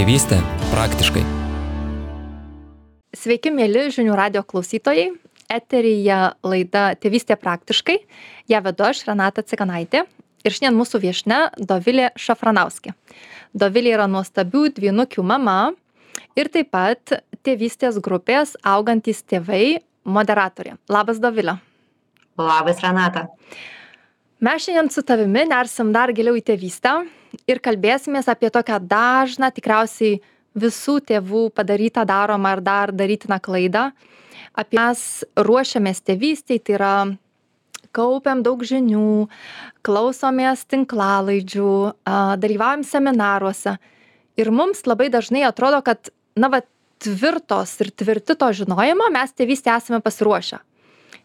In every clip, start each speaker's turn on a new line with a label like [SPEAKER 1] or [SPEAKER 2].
[SPEAKER 1] Tėvystė praktiškai.
[SPEAKER 2] Sveiki, mėly žinių radio klausytojai. Eteryje laida Tėvystė praktiškai. Ja vedu aš, Renata Cikanaitė. Ir šiandien mūsų viešne Dovilė Šafranauskė. Dovilė yra nuostabių dvynukių mama ir taip pat tėvystės grupės augantys tėvai moderatorė. Labas, Dovilė.
[SPEAKER 3] Labas, Renata.
[SPEAKER 2] Mes šiandien su tavimi nersim dar giliau į tėvystę ir kalbėsimės apie tokią dažną, tikriausiai visų tėvų padarytą daromą ar dar darytiną klaidą. Apie mes ruošiamės tėvystėj, tai yra kaupiam daug žinių, klausomės tinklalaidžių, dalyvaujam seminaruose. Ir mums labai dažnai atrodo, kad, na, va, tvirtos ir tvirti to žinojimo mes tėvystė esame pasiruošę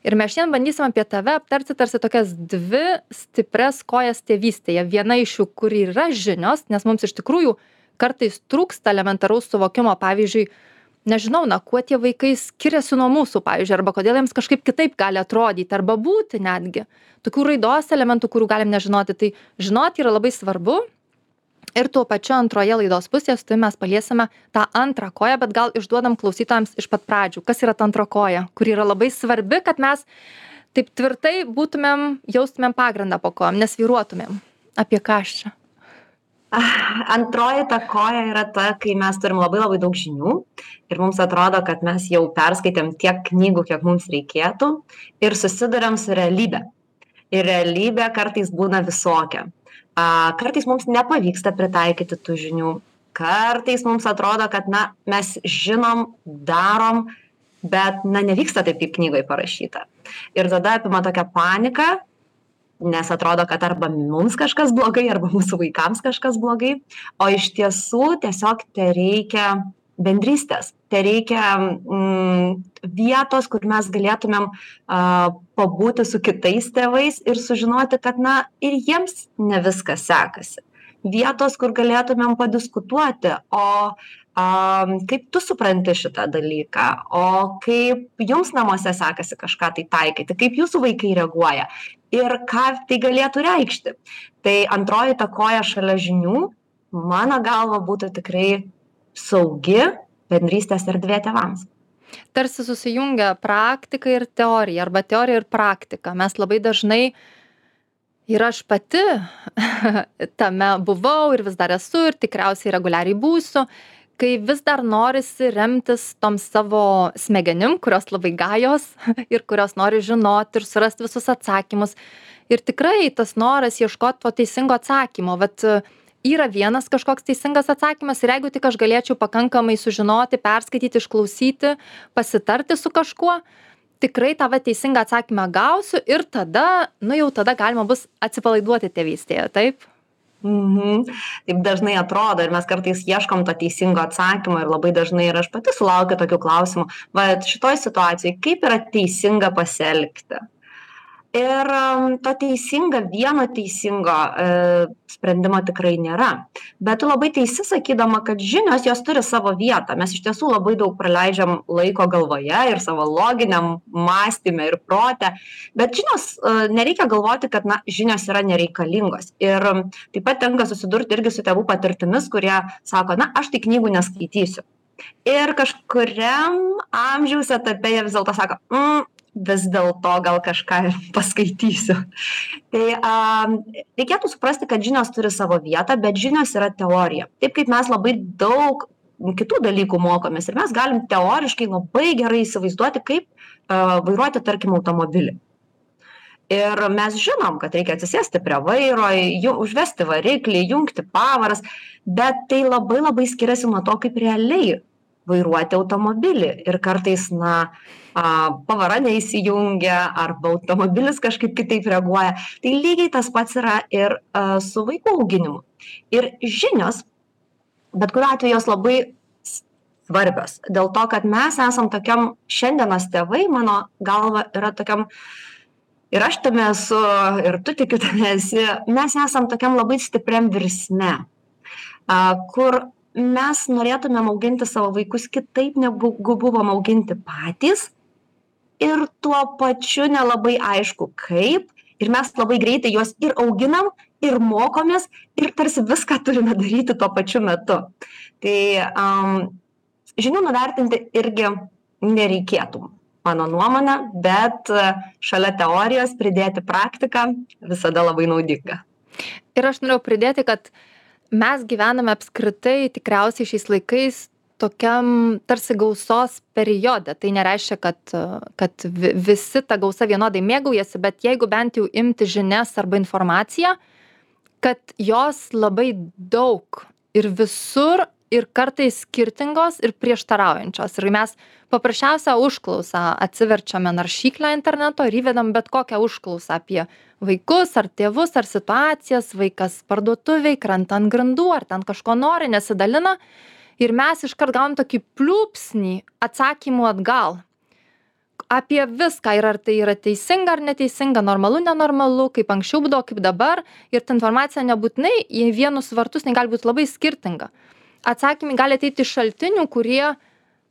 [SPEAKER 2] ir mes šiandien bandysim apie tave aptarti tarsi tokias dvi stiprias kojas tėvystėje. Viena iš jų kur yra žinios nes mums iš tikrųjų kartais trūksta elementaraus suvokimo pavyzdžiui nežinau na kuo tie vaikai skiriasi nuo mūsų pavyzdžiui arba kodėl jiems kažkaip kitaip gali atrodyti arba būti netgi. Tokių raidos elementų kurių galim nežinoti. Tai žinoti yra labai svarbu ir tuo pačiu antroje laidos pusėje su tavim mes paliesime tą antrą koją bet gal išduodam klausytojams iš pat pradžių kas yra ta antra koja kuri yra labai svarbi kad mes taip tvirtai būtumėm jaustumėm pagrindą po kojom nesvyruotumėm. Apie ką aš čia?
[SPEAKER 3] Antroji ta koja yra ta, kai mes turim labai labai daug žinių ir mums atrodo, kad mes jau perskaitėm tiek knygų, kiek mums reikėtų ir susidurėm su realybė. Ir realybė kartais būna visokia a kartais mums nepavyksta pritaikyti tų žinių. Kartais mums atrodo kad na mes žinom darom bet na nevyksta taip kaip knygoj parašyta. Ir tada apima tokia panika nes atrodo kad arba mums kažkas blogai arba mūsų vaikams kažkas blogai. O iš tiesų tiesiog tereikia bendrystės. Tereikia mm, vietos kur mes galėtumėm pabūti su kitais tėvais ir sužinoti kad na ir jiems ne viskas sekasi. Vietos kur galėtumėm padiskutuoti o a kaip tu supranti šitą dalyką o kaip jums namuose sekasi kažką tai taikyti kaip jūsų vaikai reaguoja ir ką tai galėtų reikšti. Tai antroji ta koja šalia žinių mano galva būtų tikrai saugi bendrystės erdvė tėvams.
[SPEAKER 2] Tarsi susijungia praktika ir teorija, arba teorija ir praktika. Mes labai dažnai ir aš pati tame buvau ir vis dar esu ir tikriausiai reguliariai būsiu, kai vis dar norisi remtis tom savo smegenim, kurios labai gajos ir kurios nori žinoti ir surasti visus atsakymus. Ir tikrai tas noras ieškoti to teisingo atsakymo, bet yra vienas kažkoks teisingas atsakymas ir jeigu tik aš galėčiau pakankamai sužinoti perskaityti išklausyti pasitarti su kažkuo tikrai tą va teisingą atsakymą gausiu ir tada nu jau tada galima bus atsipalaiduoti tėvystėje taip?
[SPEAKER 3] Mhm. Taip dažnai atrodo ir mes kartais ieškom to teisingo atsakymo ir labai dažnai ir aš pati sulaukiu tokių klausimų, va šitoj situacijai kaip yra teisinga pasielgti ir to teisinga vieno teisingo e, sprendimo tikrai nėra. Bet tu labai teisi sakydama kad žinios jos turi savo vietą. Mes iš tiesų labai daug praleidžiam laiko galvoje ir savo loginiam mąstyme ir prote. Bet žinios e, nereikia galvoti kad na žinios yra nereikalingos. Ir taip pat tenka susidurti irgi su tėvų patirtimis kurie sako na aš tai knygų neskaitysiu. Ir kažkuriam amžiaus etape jie vis dėlto sako mm, vis dėlto gal kažką ir paskaitysiu. Tai a, reikėtų suprasti, kad žinios turi savo vietą, bet žinios yra teorija. Taip kaip mes labai daug kitų dalykų mokomės ir mes galim teoriškai labai gerai įsivaizduoti, kaip a, vairuoti, tarkim, automobilį. Ir mes žinom, kad reikia atsisėsti prie vairo, užvesti variklį, jungti pavaras, bet tai labai labai skiriasi nuo to, kaip realiai vairuoti automobilį. Ir kartais, na, pavara neįsijungia arba automobilis kažkaip kitaip reaguoja. Tai lygiai tas pats yra ir su vaikų auginimu. Ir žinios bet kuriuo atveju jos labai svarbios. Dėl to kad mes esam tokiam šiandienos tėvai mano galva yra tokiam ir aš tame esu ir tu tikiu tame esi mes esam tokiam labai stipriam virsme a kur mes norėtumėm auginti savo vaikus kitaip negu buvom auginti patys ir tuo pačiu nelabai aišku kaip. Ir mes labai greitai juos ir auginam ir mokomės ir tarsi viską turime daryti tuo pačiu metu. Tai am žinių nuvertinti irgi nereikėtų mano nuomone bet šalia teorijos pridėti praktiką visada labai naudinga.
[SPEAKER 2] Ir aš norėjau pridėti kad mes gyvename apskritai tikriausiai šiais laikais tokiam tarsi gausos periode. Tai nereiškia kad kad vi visi ta gausa vienodai mėgaujasi bet jeigu bent jau imti žinias arba informaciją kad jos labai daug ir visur ir kartais skirtingos ir prieštaraujančios. Ir mes paprasčiausią užklausą atsiverčiame naršyklę interneto ir įvedam bet kokią užklausą apie vaikus ar tėvus ar situacijas vaikas parduotuvėj krenta ant grindų ar ten kažko nori nesidalina ir mes iškart gaunam tokį pliūpsnį atsakymų atgal. Apie viską ir ar tai yra teisinga ar neteisinga normalu nenormalu kaip anksčiau būdavo kaip dabar. Ir ta informacija nebūtinai į vienus vartus jinai gali būt labai skirtinga. Atsakymai gali ateiti iš šaltinių kurie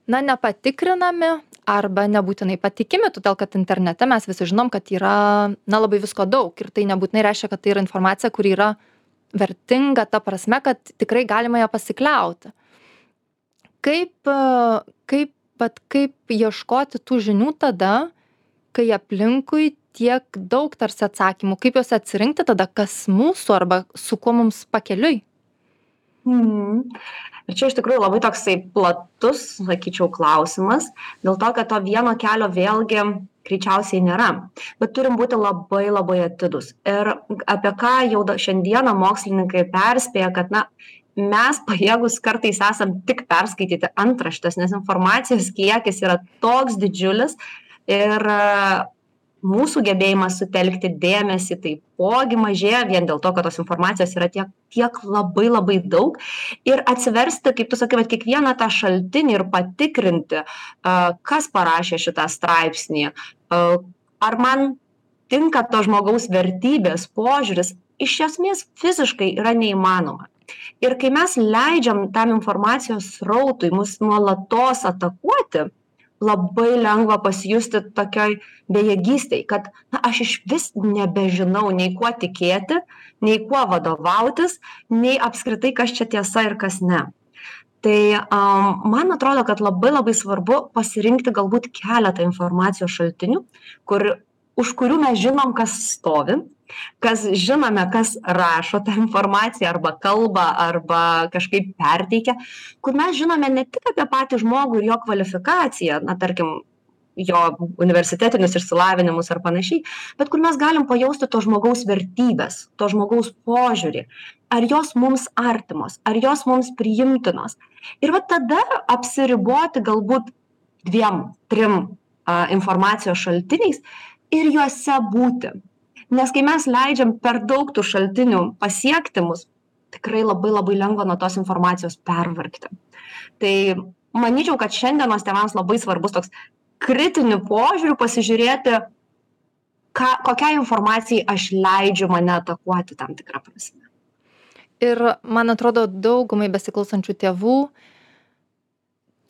[SPEAKER 2] na nepatikrinami arba nebūtinai patikimi todėl kad internete mes visi žinom kad yra na labai visko daug. Ir tai nebūtinai reiškia kad tai yra informacija kuri yra vertinga ta prasme kad tikrai galima ja pasikliauti kaip kaip vat kaip ieškoti tų žinių tada kai aplinkui tiek daug tarsi atsakymų kaip juos atsirinkti tada kas mūsų arba su kuo mums pakeliui?
[SPEAKER 3] Mhm. Ir čia iš tikrųjų labai toksai platus sakyčiau klausimas dėl to kad to vieno kelio vėlgi greičiausiai nėra. Bet turim būti labai labai atidūs. Ir apie ką jau šiandieną mokslininkai perspėja kad na mes pajėgūs kartais esam tik perskaityti antraštes nes informacijos kiekis yra toks didžiulis ir mūsų gebėjimas sutelkti dėmesį taipogi mažėja vien dėl to kad tos informacijos yra tiek tiek labai labai daug. Ir atsiversti kaip tu sakai vat kiekvieną tą šaltinį ir patikrinti a kas parašė šitą straipsnį a ar man tinka to žmogaus vertybės požiūris iš esmės fiziškai yra neįmanoma ir kai mes leidžiam tam informacijos srautui mus nuolatos atakuoti labai lengva pasijusti tokioj bejėgystėj kad na aš išvis nebežinau nei kuo tikėti nei kuo vadovautis nei apskritai kas čia tiesa ir kas ne. Tai am man atrodo kad labai labai svarbu pasirinkti galbūt keletą informacijos šaltinių kur už kurių mes žinom kas stovi kas žinome kas rašo tą informaciją arba kalba arba kažkaip perteikia kur mes žinome ne tik apie patį žmogų ir jo kvalifikaciją na tarkim jo universitetinius išsilavinimus ar panašiai bet kur mes galim pajausti to žmogaus vertybes to žmogaus požiūrį. Ar jos mums artimos ar jos mums priimtinos. Ir va tada apsiriboti galbūt dviem trim a informacijos šaltiniais ir juose būti nes kai mes leidžiam per daug tų šaltinių pasiekti mus tikrai labai labai lengva nuo tos informacijos pervargti. Tai manyčiau kad šiandienos tėvams labai svarbus toks kritiniu požiūriu pasižiūrėti ką kokiai informacijai aš leidžiu mane atakuoti tam tikra prasme.
[SPEAKER 2] Ir man atrodo daugumai besiklausančių tėvų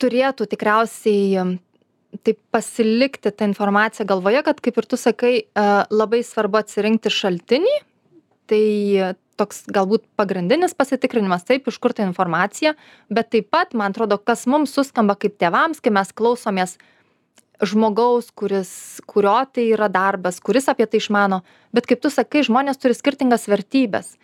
[SPEAKER 2] turėtų tikriausiai taip pasilikti tą informaciją galvoje kad kaip ir tu sakai labai svarbu atsirinkti šaltinį. Tai toks galbūt pagrindinis pasitikrinimas taip iš kur ta informacija bet taip pat man atrodo kas mums suskamba kaip tėvams kai mes klausomės žmogaus kuris kurio tai yra darbas kuris apie tai išmano. Bet kaip tu sakai žmonės turi skirtingas vertybes.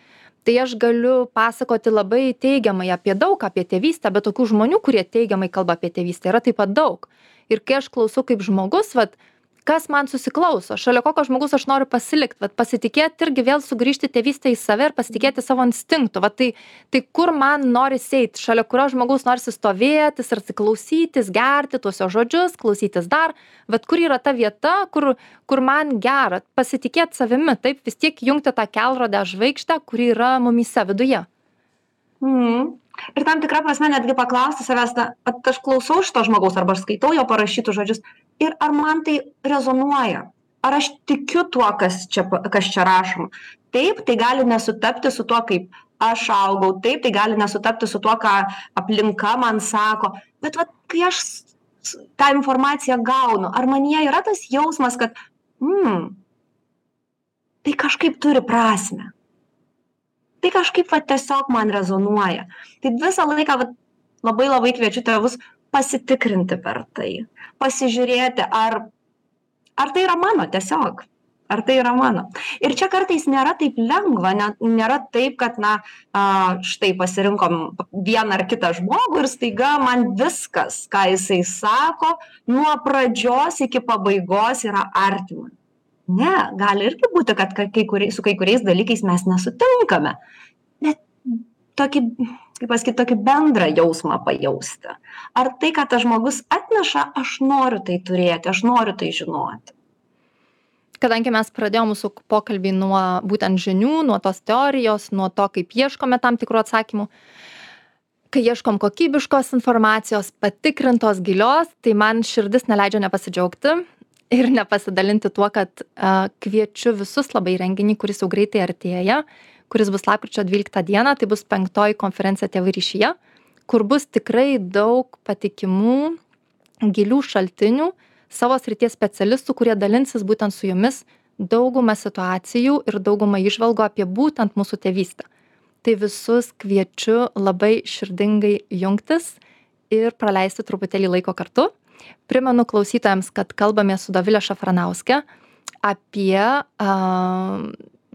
[SPEAKER 2] Tai aš galiu pasakoti labai teigiamai apie daug apie tėvystę bet tokių žmonių kurie teigiamai kalba apie tėvystę yra taip pat daug ir kai aš klausau kaip žmogus vat kas man susiklauso šalia kokio žmogaus aš noriu pasilikt vat pasitikėt irgi vėl sugrįžti tėvyste į save ir pasitikėti savo instinktu va tai tai kur man norisi eit šalia kurio žmogaus norisi stovėtis ir klausytis gerti tuos jo žodžius klausytis dar vat kur yra ta vieta kur kur man gera pasitikėt savimi taip vis tiek įjungti tą kelrodę žvaigždę kuri yra mumyse viduje.
[SPEAKER 3] Mhm ir tam tikra prasme netgi paklausti savęs na aš klausau šito žmogaus arba aš skaitau jo parašytus žodžius ir ar man tai rezonuoja ar aš tikiu tuo kas čia kas čia rašoma taip tai gali nesutapti su tuo kaip aš augau taip tai gali nesutapti su tuo ką aplinka man sako bet vat kai aš tą informaciją gaunu ar manyje yra tas jausmas kad mm tai kažkaip turi prasmę. Tai kažkaip va, tiesiog man rezonuoja. Tai visą laiką va, labai labai kviečiu tėvus pasitikrinti per tai, pasižiūrėti, ar, ar tai yra mano tiesiog. Ar tai yra mano. Ir čia kartais nėra taip lengva nėra taip kad na štai pasirinkom vieną ar kitą žmogų ir staiga man viskas ką jisai sako nuo pradžios iki pabaigos yra artima ne gali irgi būti kad kai kuriais su kai kuriais dalykais mes nesutinkame. Bet tokį kaip pasakyt tokį bendrą jausmą pajausti. Ar tai ką tas žmogus atneša aš noriu tai turėti aš noriu tai žinoti.
[SPEAKER 2] Kadangi mes pradėjom mūsų pokalbį nuo būtent žinių, nuo tos teorijos, nuo to, kaip ieškome tam tikrų atsakymų, kai ieškom kokybiškos informacijos, patikrintos, gilios, tai man širdis neleidžia nepasidžiaugti ir nepasidalinti tuo, kad uh, kviečiu visus labai renginį, kuris jau greitai artėja, kuris bus lapkričio 12 dieną, tai bus penktoji konferencija Tėvai ryšyje, kur bus tikrai daug patikimų, gilių šaltinių, savo srities specialistų kurie dalinsis būtent su jumis dauguma situacijų ir dauguma įžvalgų apie būtent mūsų tėvystę. Tai visus kviečiu labai širdingai jungtis ir praleisti truputėlį laiko kartu primenu klausytojams kad kalbamės su dovile šafranauske apie a,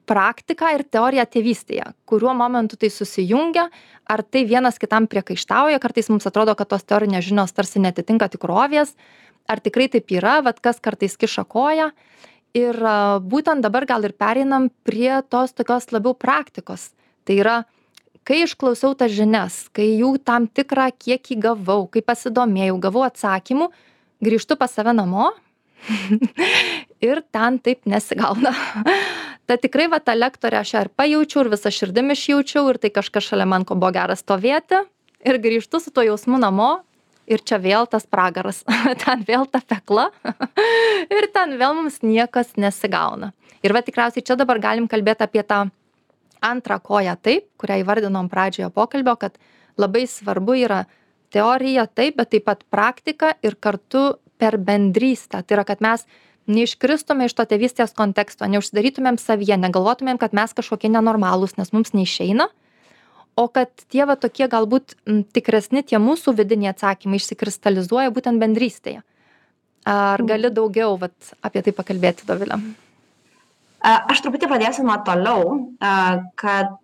[SPEAKER 2] praktiką ir teoriją tėvystėje. Kuriuo momentu tai susijungia ar tai vienas kitam priekaištauja kartais mums atrodo kad tos teorinės žinios tarsi neatitinka tikrovės ar tikrai taip yra vat kas kartais kiša koją. Ir būtent dabar gal ir pereinam prie tos tokios labiau praktikos. Tai yra kai išklausiau tas žinias kai jų tam tikrą kiekį gavau kai pasidomėjau gavau atsakymų grįžtu pas save namo ir ten taip nesigauna. Ta tikrai va tą lektorę aš ir pajaučiau ir visą širdim išjaučiau ir tai kažkas šalia man ko buvo geras stovėti ir grįžtu su tuo jausmu namo ir čia vėl tas pragaras, ten vėl ta pekla ir ten vėl mums niekas nesigauna. Ir va tikriausiai čia dabar galim kalbėti apie tą antrą koją taip, kurią įvardinom pradžioje pokalbio, kad labai svarbu yra teorija taip, bet taip pat praktika ir kartu per bendrystę. Tai yra, kad mes neiškristume iš to tėvystės konteksto, neužsidarytumėm savyje, negalvotumėm, kad mes kažkokie nenormalūs, nes mums neišeina, o kad tie va tokie galbūt tikresni tie mūsų vidiniai atsakymai išsikristalizuoja būtent bendrystėje. Ar mm. gali daugiau vat, apie tai pakalbėti, Dovilė?
[SPEAKER 3] Aš truputį pradėsiu nuo toliau, kad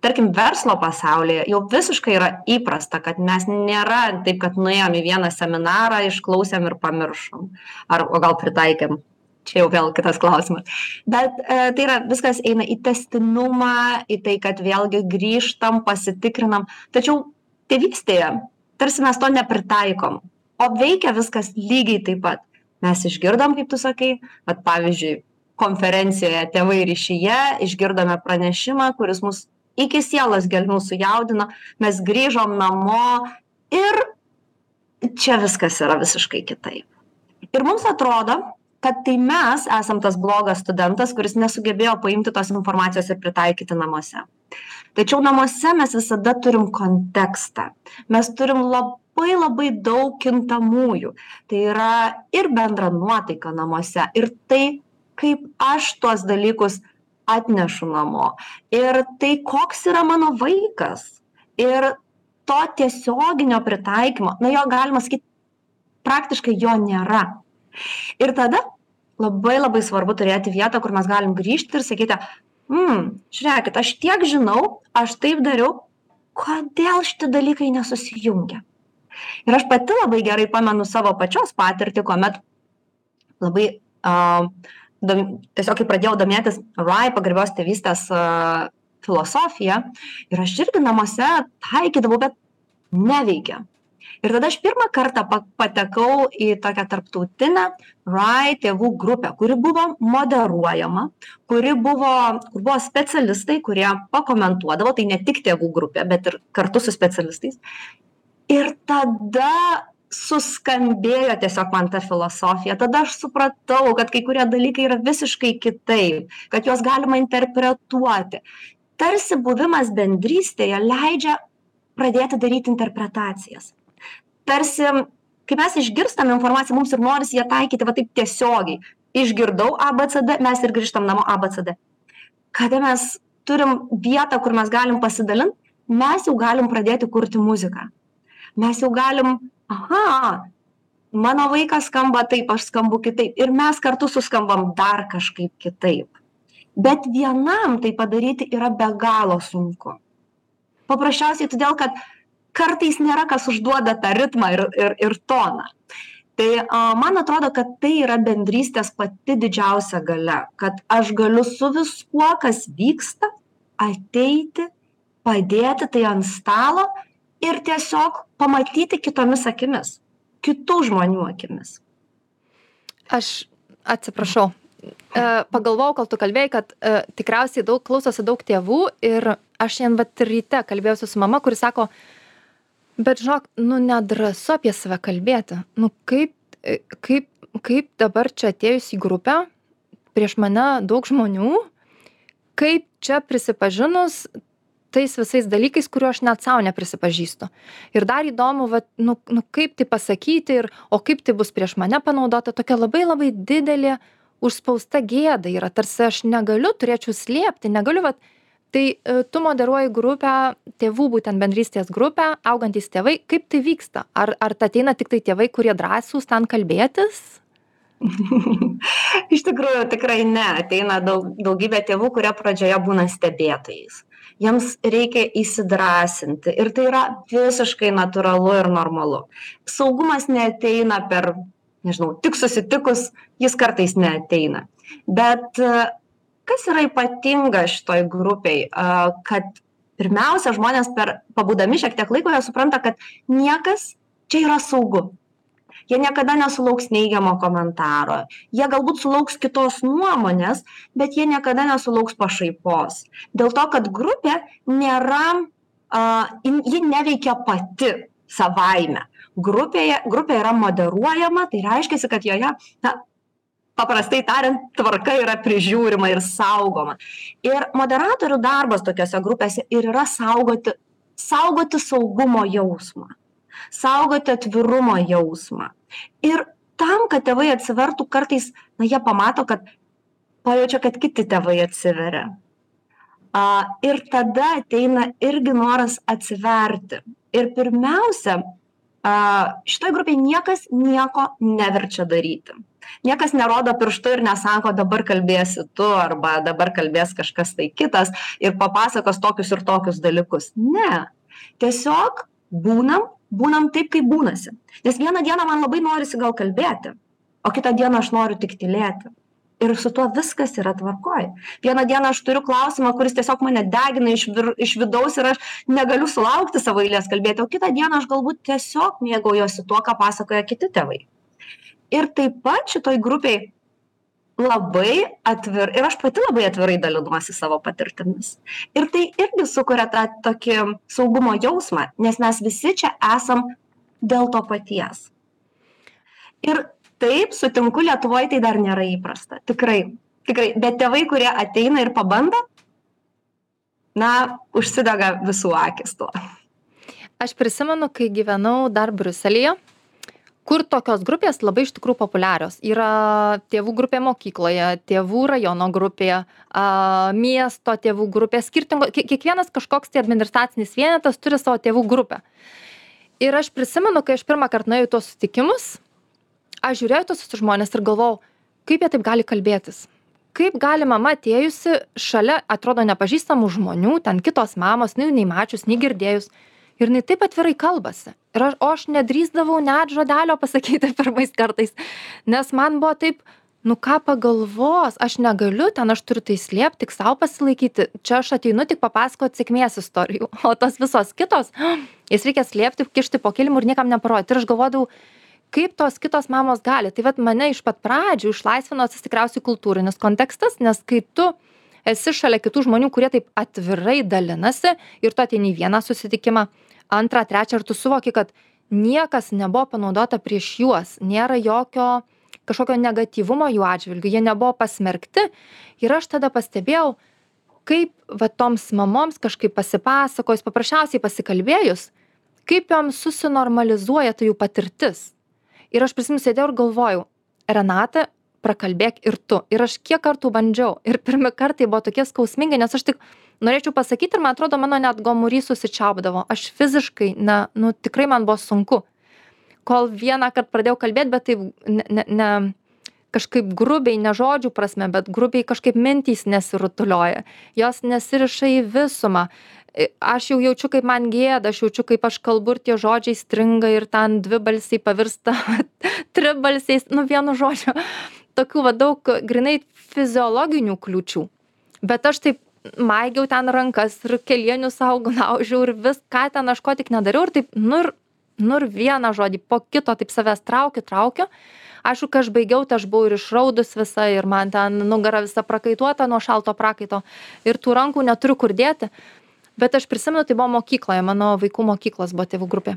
[SPEAKER 3] tarkim verslo pasaulyje jau visiškai yra įprasta, kad mes nėra taip, kad nuėjom į vieną seminarą, išklausėm ir pamiršom. Ar, gal pritaikėm čia jau vėl kitas klausimas. Bet e, tai yra, viskas eina į testinumą, į tai, kad vėlgi grįžtam, pasitikrinam. Tačiau tėvystėje tarsi mes to nepritaikom, o veikia viskas lygiai taip pat. Mes išgirdom, kaip tu sakai, kad pavyzdžiui, konferencijoje tėvai ryšyje išgirdome pranešimą, kuris mus iki sielos gelmių sujaudino, mes grįžom namo ir čia viskas yra visiškai kitaip. Ir mums atrodo, kad tai mes esam tas blogas studentas kuris nesugebėjo paimti tos informacijos ir pritaikyti namuose. Tačiau namuose mes visada turim kontekstą. Mes turim labai labai daug kintamųjų. Tai yra ir bendra nuotaika namuose. Ir tai kaip aš tuos dalykus atnešu namo. Ir tai koks yra mano vaikas? Ir to tiesioginio pritaikymo na jo galima sakyt praktiškai jo nėra. Ir tada labai labai svarbu turėti vietą, kur mes galim grįžti ir sakyti, hmm, žiūrėkit, aš tiek žinau, aš taip dariau, kodėl šitie dalykai nesusijungia. Ir aš pati labai gerai pamenu savo pačios patirtį, kuomet labai uh, dom, tiesiog kai pradėjau domėtis RAI pagarbios tėvystės uh, filosofiją ir aš irgi namuose taikydavau, bet neveikia. Ir tada aš pirmą kartą pa patekau į tokią tarptautinę rai tėvų grupę kuri buvo moderuojama kuri buvo kur buvo specialistai kurie pakomentuodavo tai ne tik tėvų grupė bet ir kartu su specialistais. Ir tada suskambėjo tiesiog man ta filosofija. Tada aš supratau kad kai kurie dalykai yra visiškai kitaip kad juos galima interpretuoti. Tarsi buvimas bendrystėje leidžia pradėti daryti interpretacijas. Tarsi kai mes išgirstam informaciją mums ir norisi ją taikyti va taip tiesiogiai. Išgirdau abcd mes ir grįžtam namo abcd kada mes turim vietą kur mes galim pasidalint mes jau galim pradėti kurti muziką. Mes jau galim aha mano vaikas skamba taip aš skambu kitaip. Ir mes kartu suskambam dar kažkaip kitaip. Bet vienam tai padaryti yra be galo sunku. Paprasčiausiai todėl kad kartais nėra kas užduoda tą ritmą ir ir ir toną. Tai a man atrodo kad tai yra bendrystės pati didžiausia galia. Kad aš galiu su viskuo kas vyksta ateiti padėti tai ant stalo ir tiesiog pamatyti kitomis akimis kitų žmonių akimis.
[SPEAKER 2] Aš atsiprašau. E, pagalvojau, kol tu kalbėjai, kad e, tikriausiai daug klausosi daug tėvų ir aš šiandien vat ryte kalbėjausi su mama, kuris sako, bet žinok, nu nedrasu apie save kalbėti. Nu kaip, e, kaip, kaip dabar čia atėjus į grupę, prieš mane daug žmonių, kaip čia prisipažinus tais visais dalykais kurių aš net sau neprisipažįstu. Ir dar įdomu vat nu nu kaip tai pasakyti ir o kaip tai bus prieš mane panaudota tokia labai labai didelė užspausta gėda yra. Tarsi aš negaliu turėčiau slėpti negaliu vat tai e, tu moderuoji grupę tėvų būtent bendrystės grupę augantys tėvai kaip tai vyksta? Ar ar ateina tiktai tėvai kurie drąsūs ten kalbėtis?
[SPEAKER 3] Iš tikrųjų, tikrai ne. Ateina daug, daugybė tėvų, kurie pradžioje būna stebėtojais jiems reikia įsidrąsinti ir tai yra visiškai natūralu ir normalu. Saugumas neateina per, nežinau, tik susitikus, jis kartais neateina. Bet e, kas yra ypatinga šitoj grupiai, kad pirmiausia, žmonės per pabūdami šiek tiek laiko, jie supranta, kad niekas čia yra saugu jie niekada nesulauks neigiamo komentaro. Jie galbūt sulauks kitos nuomonės bet jie niekada nesulauks pašaipos. Dėl to kad grupė nėra a jin ji neveikia pati savaime. Grupėje grupė yra moderuojama tai reiškiasi kad joje na paprastai tariant tvarka yra prižiūrima ir saugoma. Ir moderatorių darbas tokiose grupėse ir yra saugoti saugoti saugumo jausmą saugoti atvirumo jausmą ir tam kad tėvai atsivertų kartais na jie pamato kad pajaučia kad kiti tėvai atsiveria. A ir tada ateina irgi noras atsiverti. Ir pirmiausia a šitoj grupėj niekas nieko neverčia daryti. Niekas nerodo pirštu ir nesako dabar kalbėsi tu arba dabar kalbės kažkas tai kitas ir papasakos tokius ir tokius dalykus. Ne. Tiesiog būnam būnam taip kaip būnasi. Nes vieną dieną man labai norisi gal kalbėti o kitą dieną aš noriu tik tylėti. Ir su tuo viskas yra tvarkoj. Vieną dieną aš turiu klausimą kuris tiesiog mane degina iš vir iš vidaus ir aš negaliu sulaukti savo eilės kalbėti o kitą dieną aš galbūt tiesiog mėgaujuosi tuo ką pasakoja kiti tėvai. Ir taip pat šitoj grupėj labai atvir ir aš pati labai atvirai dalinuosi savo patirtimis. Ir tai irgi sukuria tą tokį saugumo jausmą nes mes visi čia esam dėl to paties. Ir taip sutinku lietuvoj tai dar nėra įprasta. Tikrai tikrai. Bet tėvai kurie ateina ir pabando na užsidega visų akys tuo.
[SPEAKER 2] Aš prisimenu kai gyvenau dar briuselyje kur tokios grupės labai iš tikrųjų populiarios. Yra tėvų grupė mokykloje tėvų rajono grupė a miesto tėvų grupė skirtingo kie kiekvienas kažkoks tai administracinis vienetas turi savo tėvų grupę. Ir aš prisimenu kai aš pirmąkart nuėjau į tuos susitikimus aš žiūrėjau į tuos visus žmones ir galvojau kaip jie taip gali kalbėtis? Kaip gali mama atėjusi šalia atrodo nepažįstamų žmonių ten kitos mamos jinai jų nei mačius nei girdėjus ir jinai taip atvirai kalbasi ir aš o aš nedrįsdavau net žodelio pasakyti pirmais kartais nes man buvo taip nu ką pagalvos aš negaliu ten aš turiu tai slėpt tik sau pasilaikyti čia aš ateinu tik papasakot sėkmės istorijų o tos visos kitos jas reikia slėpti kišti po kilimu ir niekam neparodyt ir aš galvodavau kaip tos kitos mamos gali. Tai vat mane iš pat pradžių išlaisvino tas tikriausiai kultūrinis kontekstas nes kai tu esi šalia kitų žmonių kurie taip atvirai dalinasi ir tu ateini į vieną susitikimą antrą trečią ir tu suvoki kad niekas nebuvo panaudota prieš juos. Nėra jokio kažkokio negatyvumo jų atžvilgiu. Jie nebuvo pasmerkti. Ir aš tada pastebėjau kaip va toms mamoms kažkaip pasipasakojus paprasčiausiai pasikalbėjus kaip joms susinormalizuoja ta jų patirtis. Ir aš prisimenu sėdėjau ir galvojau renata prakalbėk ir tu. Ir aš kiek kartų bandžiau. Ir pirmi kartai buvo tokie skausmingi nes aš tik norėčiau pasakyt ir man atrodo mano net gomurys susičiaupdavo. Aš fiziškai na nu tikrai man buvo sunku. Kol vienąkart pradėjau kalbėt bet taip ne ne ne kažkaip grubiai ne žodžių prasme bet grubiai kažkaip mintys nesirutulioja jos nesiriša į visumą. Aš jau jaučiu kaip man gėda aš jaučiu kaip aš kalbu ir tie žodžiai stringa ir ten dvibalsiai pavirsta tribalsiais nu vienu žodžiu tokių va daug grynai fiziologinių kliūčių. Bet aš taip maigiau ten rankas ir kelienius sau gniaužiau ir vis ką ten aš ko tik nedariau ir taip nu ir nu ir vieną žodį po kito taip savęs traukiu traukiu. Aišku kai aš baigiau tai aš buvau ir išraudus visa ir man ten nugara visa prakaituota nuo šalto prakaito ir tų rankų neturiu kur dėti. Bet aš prisimenu tai buvo mokykloje mano vaikų mokyklos buvo tėvų grupė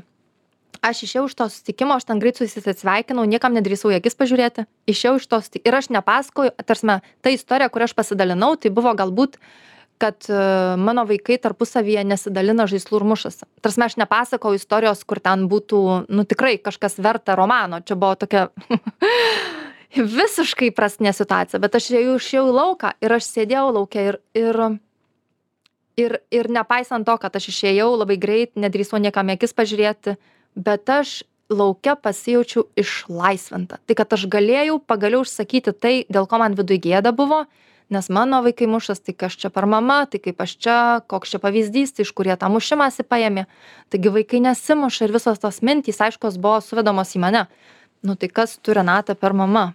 [SPEAKER 2] aš išėjau iš to susitikimo aš ten greit su jais atsisveikinau niekam nedrįsau į akis pažiūrėti. Išėjau iš to ir aš nepasakoju ta prasme ta istorija kuria aš pasidalinau tai buvo galbūt kad e, mano vaikai tarpusavyje nesidalina žaislu ir mušasi. Ta prasme aš nepasakojau istorijos kur ten būtų nu tikrai kažkas verta romano. Čia buvo tokia visiškai įprastinė situacija. Bet aš ėjau išėjau į lauką ir aš sėdėjau lauke ir ir ir ir nepaisant to kad aš išėjau labai greit nedrįsau niekam į akis pažiūrėti bet aš lauke pasijaučiau išlaisvinta. Tai kad aš galėjau pagaliau išsakyti tai dėl ko man viduj gėda buvo nes mano vaikai mušas tai kas čia per mama tai kaip aš čia koks čia pavyzdys tai iš kur jie tą mušimąsi paėmė. Taigi vaikai nesimuša ir visos tos mintys aiškios buvo suvedamos į mane. Nu tai kas tu renata per mama?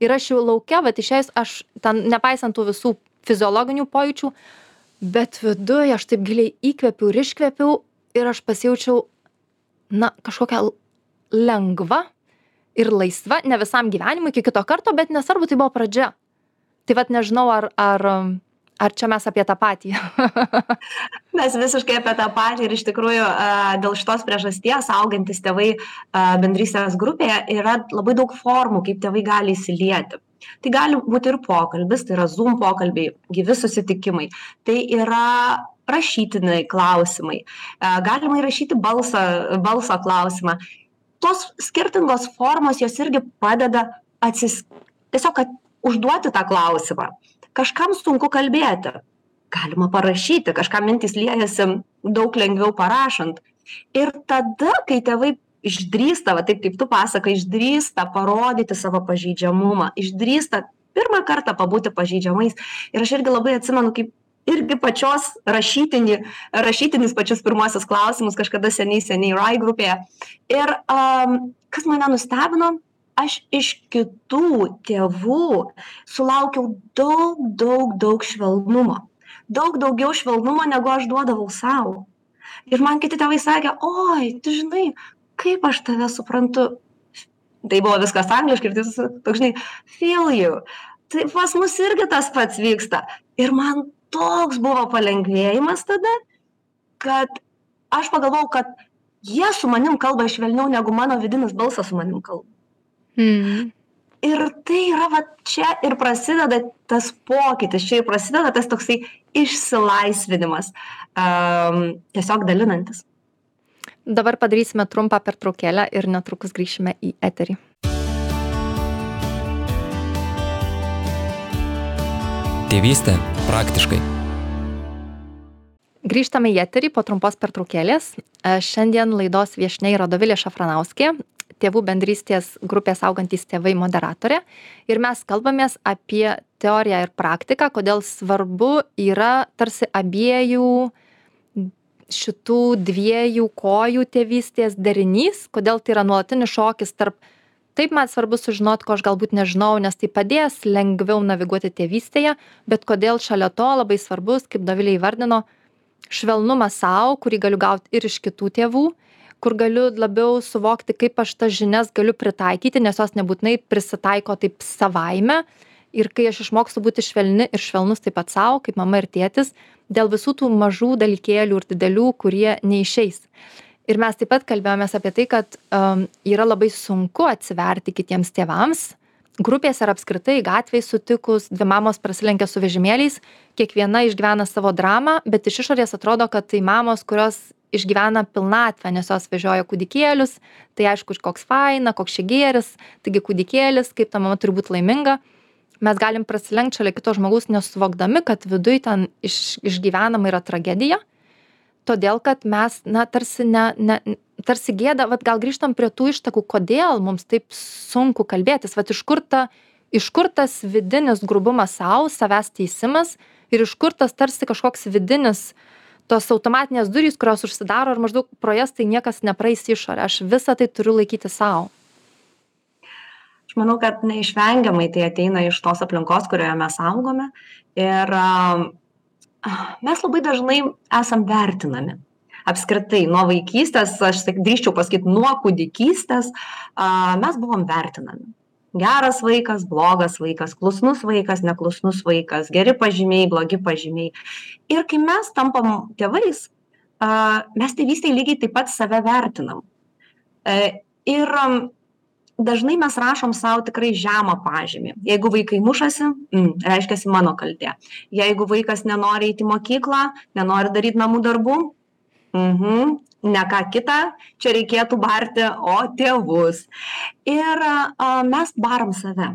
[SPEAKER 2] Ir aš jau lauke vat išėjus aš ten nepaisant tų visų fiziologinių pojūčių bet viduj aš taip giliai įkvėpiau ir iškvėpiau ir aš pasijaučiau na kažkokia lengva ir laisva ne visam gyvenimui iki kito karto bet nesvarbu tai buvo pradžia. Tai vat nežinau ar ar ar čia mes apie tą patį.
[SPEAKER 3] Mes visiškai apie tą patį ir iš tikrųjų dėl šitos priežasties augantys tėvai bendrystės grupėje yra labai daug formų kaip tėvai gali įsilieti. Tai gali būti ir pokalbis tai yra zoom pokalbiai gyvi susitikimai. Tai yra rašytiniai klausimai. Galima įrašyti balsą balso klausimą. Tos skirtingos formos jos irgi padeda atsis tiesiog užduoti tą klausimą. Kažkam sunku kalbėti. Galima parašyti kažkam mintys liejasi daug lengviau parašant. Ir tada kai tėvai išdrįsta va taip kaip tu pasakojai išdrįsta parodyti savo pažeidžiamumą išdrįsta pirmą kartą pabūti pažeidžiamais. Ir aš irgi labai atsimenu kaip irgi pačios rašytinį rašytinius pačius pirmuosius klausimus kažkada seniai seniai rai grupėje. Ir am kas mane nustebino aš iš kitų tėvų sulaukiau daug daug daug švelnumo. Daug daugiau švelnumo negu aš duodavau sau. Ir man kiti tėvai sakė oi tu žinai kaip aš tave suprantu. Tai buvo viskas angliškai ir tai toks žinai feel you. Tai pas mus irgi tas pats vyksta. Ir man toks buvo palengvėjimas tada kad aš pagalvojau kad jie su manim kalba švelniau negu mano vidinis balsas su manim kalba
[SPEAKER 2] Mhm.
[SPEAKER 3] Ir tai yra va čia ir prasideda tas pokytis, čia ir prasideda tas toksai išsilaisvinimas, um, tiesiog dalinantis.
[SPEAKER 2] Dabar padarysime trumpą pertraukėlę ir netrukus grįšime į eterį.
[SPEAKER 1] Tėvystė praktiškai.
[SPEAKER 2] Grįžtame į eterį po trumpos pertraukėlės. Šiandien laidos viešniai yra Dovilė Šafranauskė, tėvų bendrystės grupės augantys tėvai moderatorė ir mes kalbamės apie teoriją ir praktiką kodėl svarbu yra tarsi abiejų šitų dviejų kojų tėvystės derinys kodėl tai yra nuolatinis šokis tarp taip man svarbu sužinot ko aš galbūt nežinau nes tai padės lengviau naviguoti tėvystėje bet kodėl šalia to labai svarbus kaip dovilė įvardino švelnumas sau kurį galiu gaut ir iš kitų tėvų kur galiu labiau suvokti kaip aš tas žinias galiu pritaikyti nes jos nebūtinai prisitaiko taip savaime. Ir kai aš išmokstu būti švelni ir švelnus taip pat sau kaip mama ir tėtis dėl visų tų mažų dalykėlių ir didelių kurie neišeis ir mes taip pat kalbėjomės apie tai kad um, yra labai sunku atsiverti kitiems tėvams. Grupėse ar apskritai gatvėj sutikus dvi mamos prasilenkia su vežimėliais kiekviena išgyvena savo dramą bet iš išorės atrodo kad tai mamos kurios išgyvena pilnatvę nes jos vežioja kūdikėlius tai aišku koks faina koks čia gėris taigi kūdikėlis kaip ta mama turi būt laiminga. Mes galim prasilenkt šalia kito žmogaus nesuvokdami kad viduj ten iš išgyvenama yra tragedija todėl kad mes na tarsi ne ne tarsi gėda vat gal grįžtam prie tų ištakų kodėl mums taip sunku kalbėtis vat iš kur ta iš kur tas vidinis grubumas sau savęs teisimas ir iš kur tas tarsi kažkoks vidinis tos automatinės durys kurios užsidaro ir maždaug pro jas tai niekas nepraeis į išorę. Aš visa tai turiu laikyti sau.
[SPEAKER 3] Aš manau kad neišvengiamai tai ateina iš tos aplinkos kurioje mes augome. Ir mes labai dažnai esam vertinami. Apskritai nuo vaikystės aš taip drįsčiau pasakyt nuo kūdikystės mes buvom vertinami. Geras vaikas blogas vaikas klusnus vaikas neklusnus vaikas geri pažymiai blogi pažymiai. Ir kai mes tampam tėvais mes tėvystėj lygiai taip pat save vertinam. E ir dažnai mes rašom sau tikrai žemą pažymį. Jeigu vaikai mušasi m reiškiasi mano kaltė. Jeigu vaikas nenori eit į mokyklą nenori daryt namų darbų mhm ne ką kitą čia reikėtų barti o tėvus. Ir a mes baram save.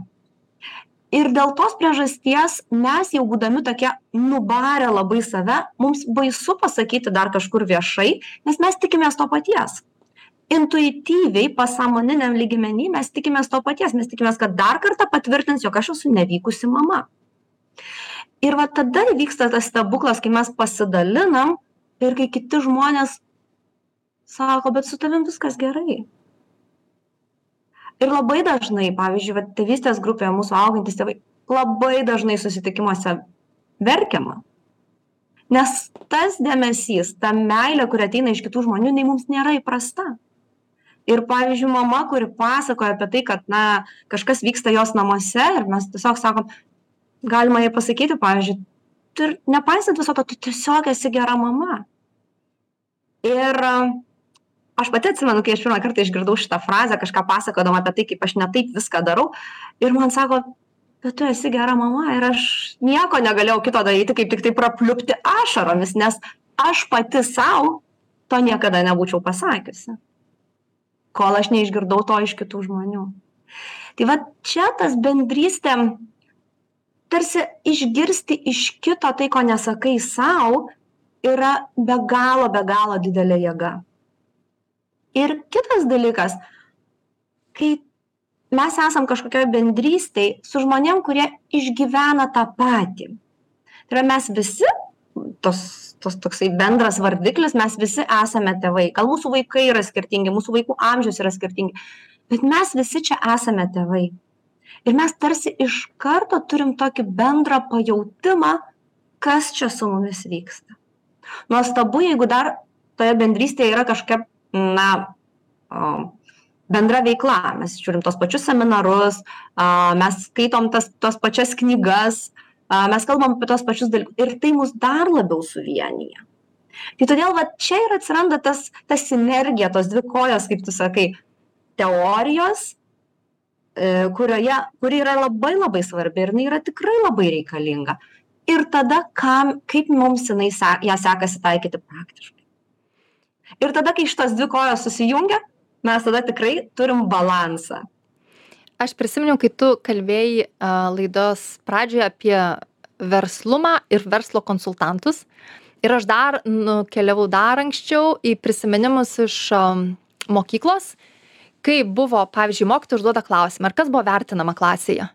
[SPEAKER 3] Ir dėl tos priežasties mes jau būdami tokie nubarę labai save mums baisu pasakyti dar kažkur viešai nes mes tikimės to paties intuityviai pasąmoniniam lygmeny mes tikimės to paties. Mes tikimės kad dar kartą patvirtins jog aš esu nevykusi mama. Ir va tada įvyksta tas stebuklas kai mes pasidalinam ir kai kiti žmonės sako bet su tavim viskas gerai. Ir labai dažnai pavyzdžiui vat tėvystės grupėje mūsų augantys tėvai labai dažnai susitikimuose verkiama. Nes tas dėmesys ta meilė kuri ateina iš kitų žmonių jinai mums nėra įprasta ir pavyzdžiui mama kuri pasakoja apie tai kad na kažkas vyksta jos namuose ir mes tiesiog sakom galima jai pasakyti pavyzdžiui tu ir nepaisant viso to tu tiesiog esi gera mama. Ir aš pati atsimenu kai aš pirmą kartą išgirdau šitą frazę kažką pasakodama apie tai kaip aš ne taip viską darau ir man sako bet tu esi gera mama ir aš nieko negalėjau kito daryti kaip tiktai prapliupti ašaromis nes aš pati sau to niekada nebūčiau pasakiusi kol aš neišgirdau to iš kitų žmonių. Tai vat čia tas bendrystė tarsi išgirsti iš kito tai ko nesakai sau yra be galo be galo didelė jėga. Ir kitas dalykas kai mes esam kažkokioj bendrystėj su žmonėm kurie išgyvena tą patį. Tai yra mes visi tos tos toksai bendras vardiklis mes visi esame tėvai. Gal mūsų vaikai yra skirtingi mūsų vaikų amžius yra skirtingi bet mes visi čia esame tėvai. Ir mes tarsi iš karto turim tokį bendrą pajautimą kas čia su mumis vyksta. Nuostabu jeigu dar toje bendrystėje yra kažkokia na bendra veikla. Mes žiūrim tuos pačius seminarus mes skaitom tas tas pačias knygas mes kalbam apie tuos pačius dalykus ir tai mus dar labiau suvienija tai todėl vat čia ir atsiranda tas ta sinergija tos dvi kojos kaip tu sakai teorijos e kurioje kuri yra labai labai svarbi ir jinai yra tikrai labai reikalinga. Ir tada kam kaip mums jinai ją sekasi taikyti praktiškai. Ir tada kai šitos dvi kojos susijungia mes tada tikrai turim balansą
[SPEAKER 2] aš prisiminiau kai tu kalbėjai laidos pradžioje apie verslumą ir verslo konsultantus. Ir aš dar nukeliavau dar anksčiau į prisiminimus iš mokyklos kai buvo pavyzdžiui mokytoja užduoda klausimą ar kas buvo vertinama klasėje?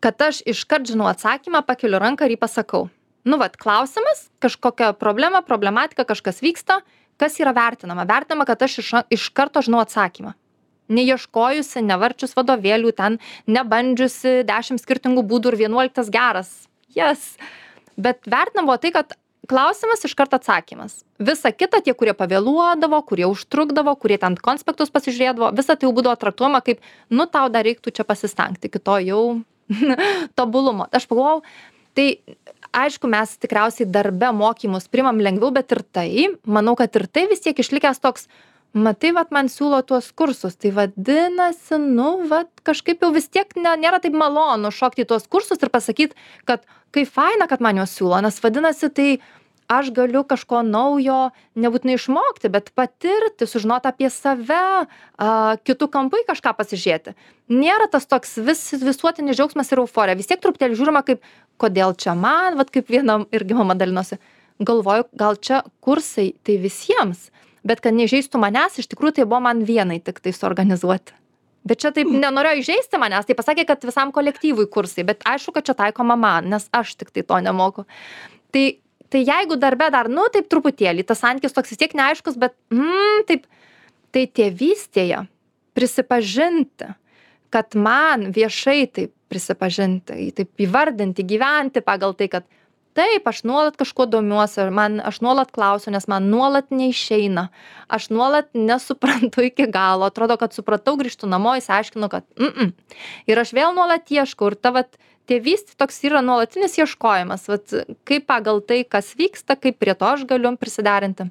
[SPEAKER 2] Kad aš iškart žinau atsakymą pakeliu ranką ir jį pasakau. Nu vat klausimas kažkokia problema problematika kažkas vyksta kas yra vertinama? Vertinama kad aš iš iš karto žinau atsakymą neieškojusi nevarčius vadovėlių ten nebandžiusi dešim skirtingų būdų ir vienuoliktas geras. Jes bet vertinama buvo tai kad klausimas iškart atsakymas. Visa kita tie kurie pavėluodavo kurie užtrukdavo kurie ten konspektus pasižiūrėdavo visa tai jau būdavo traktuojama kaip nu tau dar reiktų čia pasistengt iki to jau tobulumo. Aš pagalvojau tai aišku mes tikriausiai darbe mokymus priimam lengviau bet ir tai manau kad ir tai vis tiek išlikęs toks matai vat man siūlo tuos kursus. Tai vadinasi nu vat kažkaip jau vis tiek ne nėra taip malonu šokt į tuos kursus ir pasakyt kad kaip faina kad man juos siūlo nes vadinasi tai aš galiu kažko naujo nebūtinai išmokti bet patirti sužinot apie save a kitu kampu į kažką pasižiūrėti. Nėra tas toks vis visuotinis džiaugsmas ir euforija. Vis tiek truputėlį žiūrima kaip kodėl čia man vat kaip viena irgi mama dalinosi. Galvoju gal čia kursai tai visiems bet kad neįžeistų manęs iš tikrųjų tai buvo man vienai tiktai suorganizuoti. Bet čia taip nenorėjo įžeisti manęs tai pasakė kad visam kolektyvui kursai bet aišku kad čia taikoma man nes aš tiktai to nemoku. Tai tai jeigu darbe dar nu taip truputėlį tas santykis toks vis tiek neaiškus bet mm taip tai tėvystėje prisipažinti kad man viešai taip prisipažinti taip įvardinti gyventi pagal tai kad taip aš nuolat kažkuo domiuosi ir man aš nuolat klausiu nes man nuolat neišeina. Aš nuolat nesuprantu iki galo. Atrodo kad supratau grįžtu namo išsiaiškinu kad mm mm ir aš vėl nuolat ieškau ir ta vat tėvystė toks yra nuolatinis ieškojimas. Vat kaip pagal tai kas vyksta kaip prie to aš galiu prisiderinti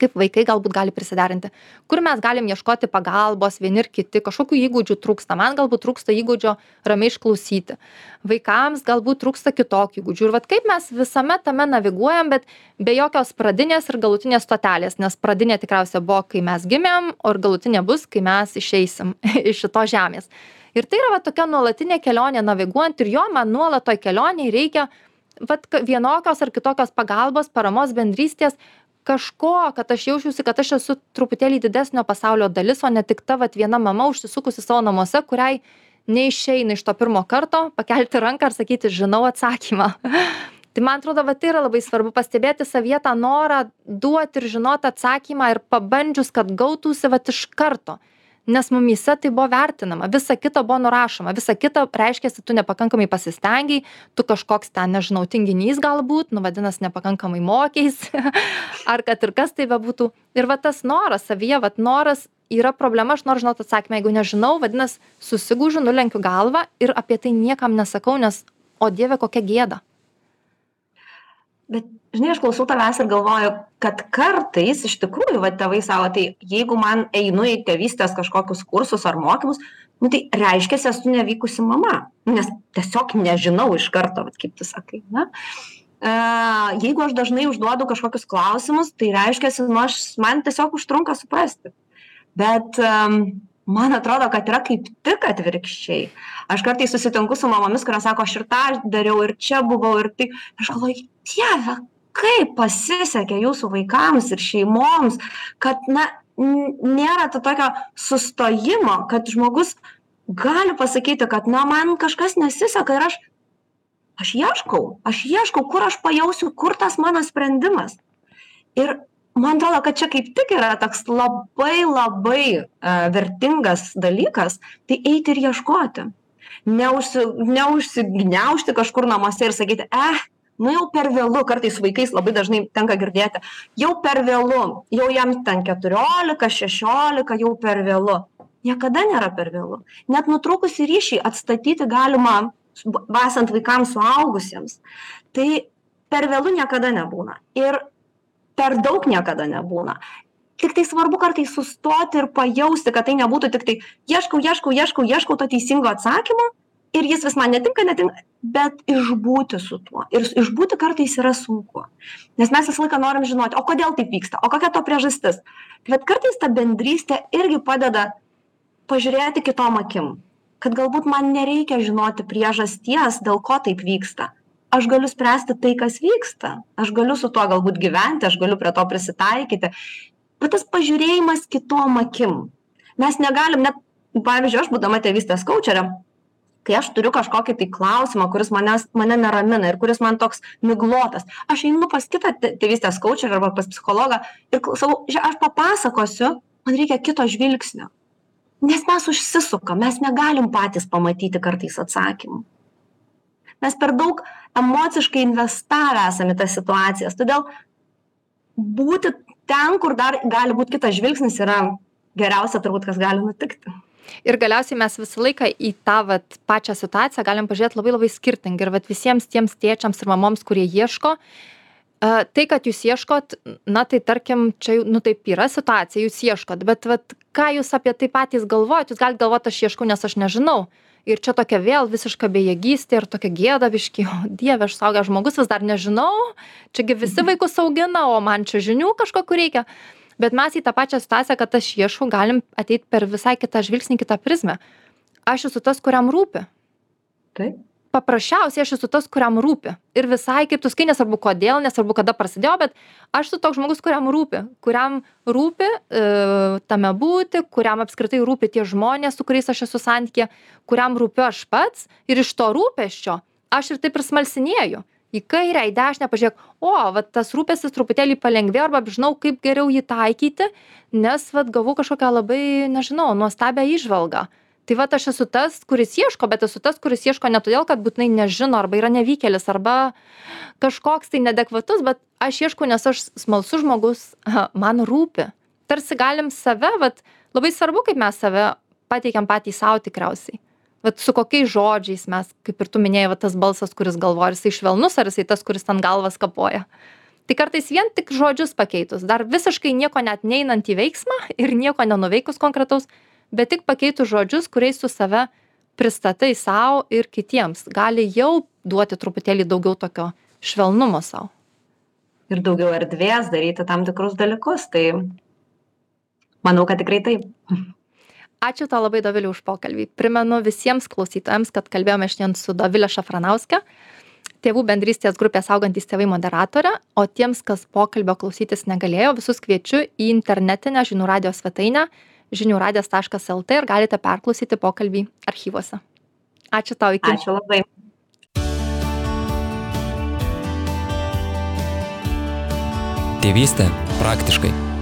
[SPEAKER 2] kaip vaikai galbūt gali prisiderinti kur mes galim ieškoti pagalbos vieni ir kiti kažkokių įgūdžių trūksta. Man galbūt trūksta įgūdžio ramiai išklausyti. Vaikams galbūt trūksta kitokių įgūdžių. Ir vat kaip mes visame tame naviguojam bet be jokios pradinės ir galutinės stotelės nes pradinė tikriausia buvo kai mes gimėm o ir galutinė bus kai mes išeisim iš šitos žemės. Ir tai yra va tokia nuolatinė kelionė naviguojant ir jo man nuolat toj kelionėj reikia vat vienokios ar kitokios pagalbos paramos bendrystės kažko kad aš jausčiausi kad aš esu truputėlį didesnio pasaulio dalis o ne tik ta vat viena mama užsisukusi savo namuose kuriai neišeina iš to pirmo karto pakelti ranką ir sakyti žinau atsakymą. Tai man atrodo va tai yra labai svarbu pastebėti savyje tą norą duot ir žinot atsakymą ir pabandžius kad gautųsi vat iš karto nes mumyse tai buvo vertinama visa kita buvo nurašoma visa kita reiškiasi tu nepakankamai pasistengei tu kažkoks ten nežinau tinginys galbūt nu vadinas nepakankamai mokeisi ar kad ir kas tai bebūtų. Ir va tas noras savyje vat noras yra problema aš noriu žinot atsakymą jeigu nežinau vadinas susigūžiu nulenkiu galvą ir apie tai niekam nesakau nes o dieve kokia gėda.
[SPEAKER 3] Bet žinai aš klausau tavęs ir galvoju kad kartais iš tikrųjų va tėvai sako tai jeigu man einu į tėvystės kažkokius kursus ar mokymus nu tai reiškiasi esu nevykusi mama nes tiesiog nežinau iš karto vat kaip tu sakai ane a jeigu aš dažnai užduodu kažkokius klausimus tai reiškiasi nu aš man tiesiog užtrunka suprasti. Bet man atrodo kad yra kaip tik atvirkščiai. Aš kartais susitinku su mamomis kurios sako aš ir tą dariau ir čia buvau ir tai. Aš galvoju dieve kaip pasisekė jūsų vaikams ir šeimoms kad na nėra to tokio sustojimo kad žmogus gali pasakyti kad na man kažkas nesiseka ir aš aš ieškau aš ieškau kur aš pajausiu kur tas mano sprendimas. Ir man atrodo kad čia kaip tik yra toks labai labai e, vertingas dalykas tai eiti ir ieškoti. Neužsi neužsigniaužti kažkur namuose ir sakyti eh nu jau per vėlu kartais vaikais labai dažnai tenka girdėti jau per vėlu jau jam ten keturiolika šešiolika jau per vėlu. Niekada nėra per vėlu. Net nutrūkusį ryšį atstatyti galima esant vaikams suaugusiems. Tai per vėlu niekada nebūna. Ir per daug niekada nebūna. Tiktai svarbu kartais sustoti ir pajausti kad tai nebūtų tiktai ieškau ieškau ieškau ieškau to teisingo atsakymo ir jis vis man netinka netinka bet išbūti su tuo. Ir išbūti kartais yra sunku. Nes mes visą laiką norim žinoti o kodėl taip vyksta o kokia to priežastis. Bet kartais ta bendrystė irgi padeda pažiūrėti kitom akim kad galbūt man nereikia žinoti priežasties dėl ko taip vyksta. Aš galiu spręsti tai kas vyksta. Aš galiu su tuo galbūt gyventi aš galiu prie to prisitaikyti. Bet tas pažiūrėjimas kitom akim. Mes negalim net pavyzdžiui aš būdama tėvystės kaučerė kai aš turiu kažkokį tai klausimą kuris manęs mane neramina ir kuris man toks miglotas aš einu pas kitą tėvystės kaučerį arba pas psichologą ir sakau aš papasakosiu man reikia kito žvilgsnio. Nes mes užsisukam mes negalim patys pamatyti kartais atsakymų. Mes per daug emociškai investavę esam į tas situacijas todėl būti ten kur dar gali būt kitas žvilgsnis yra geriausia turbūt kas gali nutikti
[SPEAKER 2] ir galiausiai mes visą laiką į tą vat pačią situaciją galim pažiūrėt labai labai skirtingai. Ir vat visiems tiems tėčiams ir mamoms kurie ieško a tai kad jūs ieškot na tai tarkim čia nu taip yra situacija jūs ieškot bet vat ką jūs apie tai patys galvojat? Jūs galit galvot aš ieškau nes aš nežinau. Ir čia tokia vėl visiška bejėgystė ir tokia gėda biškį o dieve aš suaugęs žmogus vis dar nežinau čia gi visi vaikus augina o man čia žinių kažkokių reikia bet mes į tą pačią situaciją kad aš ieškau galim ateit per visai kitą žvilgsnį kitą prizmę. Aš esu tas kuriam rūpi.
[SPEAKER 3] Taip.
[SPEAKER 2] Paprasčiausiai aš esu tas kuriam rūpi. Ir visai kaip tu sakai nesvarbu kodėl nesvarbu kada prasidėjo bet aš esu toks žmogus kuriam rūpi. Kuriam rūpi e, tame būti kuriam apskritai rūpi tie žmonės su kuriais aš esu santykyje kuriam rūpiu aš pats ir iš to rūpesčio aš ir taip ir smalsinėju į kairę į dešinę pažiūrėk o vat tas rūpestis truputėlį palengvėjo arba žinau kaip geriau jį taikyti nes vat gavau kažkokią labai nežinau nuostabią įžvalgą. Tai vat aš esu tas kuris ieško bet esu tas kuris ieško ne todėl kad būtinai nežino arba yra nevykėlis arba kažkoks tai neadekvatus bet aš ieškau nes aš smalsus žmogus aha man rūpi. Tarsi galim save vat labai svarbu kaip mes save pateikiam patys sau tikriausiai vat su kokiais žodžiais mes kaip ir tu minėjai va tas balsas kuris galvoja ar jisai švelnus ar jisai tas kuris ten galvas kapoja. Tai kartais vien tik žodžius pakeitus dar visiškai nieko net neinant į veiksmą ir nieko nenuveikus konkretaus bet tik pakeitus žodžius kuriais tu save pristatai sau ir kitiems. Gali jau duoti truputėlį daugiau tokio švelnumo sau.
[SPEAKER 3] Ir daugiau erdvės daryti tam tikrus dalykus tai manau kad tikrai taip
[SPEAKER 2] ačiū tau labai dovile už pokalbį primenu visiems klausytojams kad kalbėjome šiandien su dovile šafranauske tėvų bendrystės grupės augantys tėvai moderatore o tiems kas pokalbio klausytis negalėjo visus kviečiu į internetinę žinių radijo svetainę žinių radijas taškas lt ir galite perklausyti pokalbį archyvuose. Ačiū tau, iki.
[SPEAKER 3] Ačiū labai.
[SPEAKER 1] Tėvystė praktiškai.